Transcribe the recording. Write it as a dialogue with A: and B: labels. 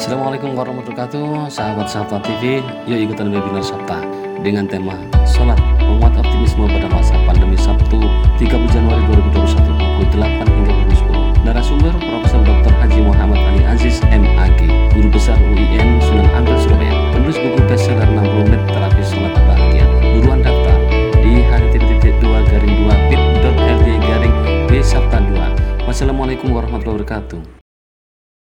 A: Assalamualaikum warahmatullahi wabarakatuh. Sahabat-sahabat TV Yuk ikutan webinar Sabta Dengan tema Sholat Menguat optimisme pada masa pandemi Sabtu 30 Januari 2021 Pukul 8 hingga pukul 10 Narasumber Profesor Dr. Haji Muhammad Ali Aziz MAG Guru Besar UIN Sunan Ampel Surabaya. Penulis buku bestseller 60 menit terapi sholat bahagia. Buruan daftar di http 2 garing 2 bit.ly garing B Sabta 2 Wassalamualaikum warahmatullahi wabarakatuh.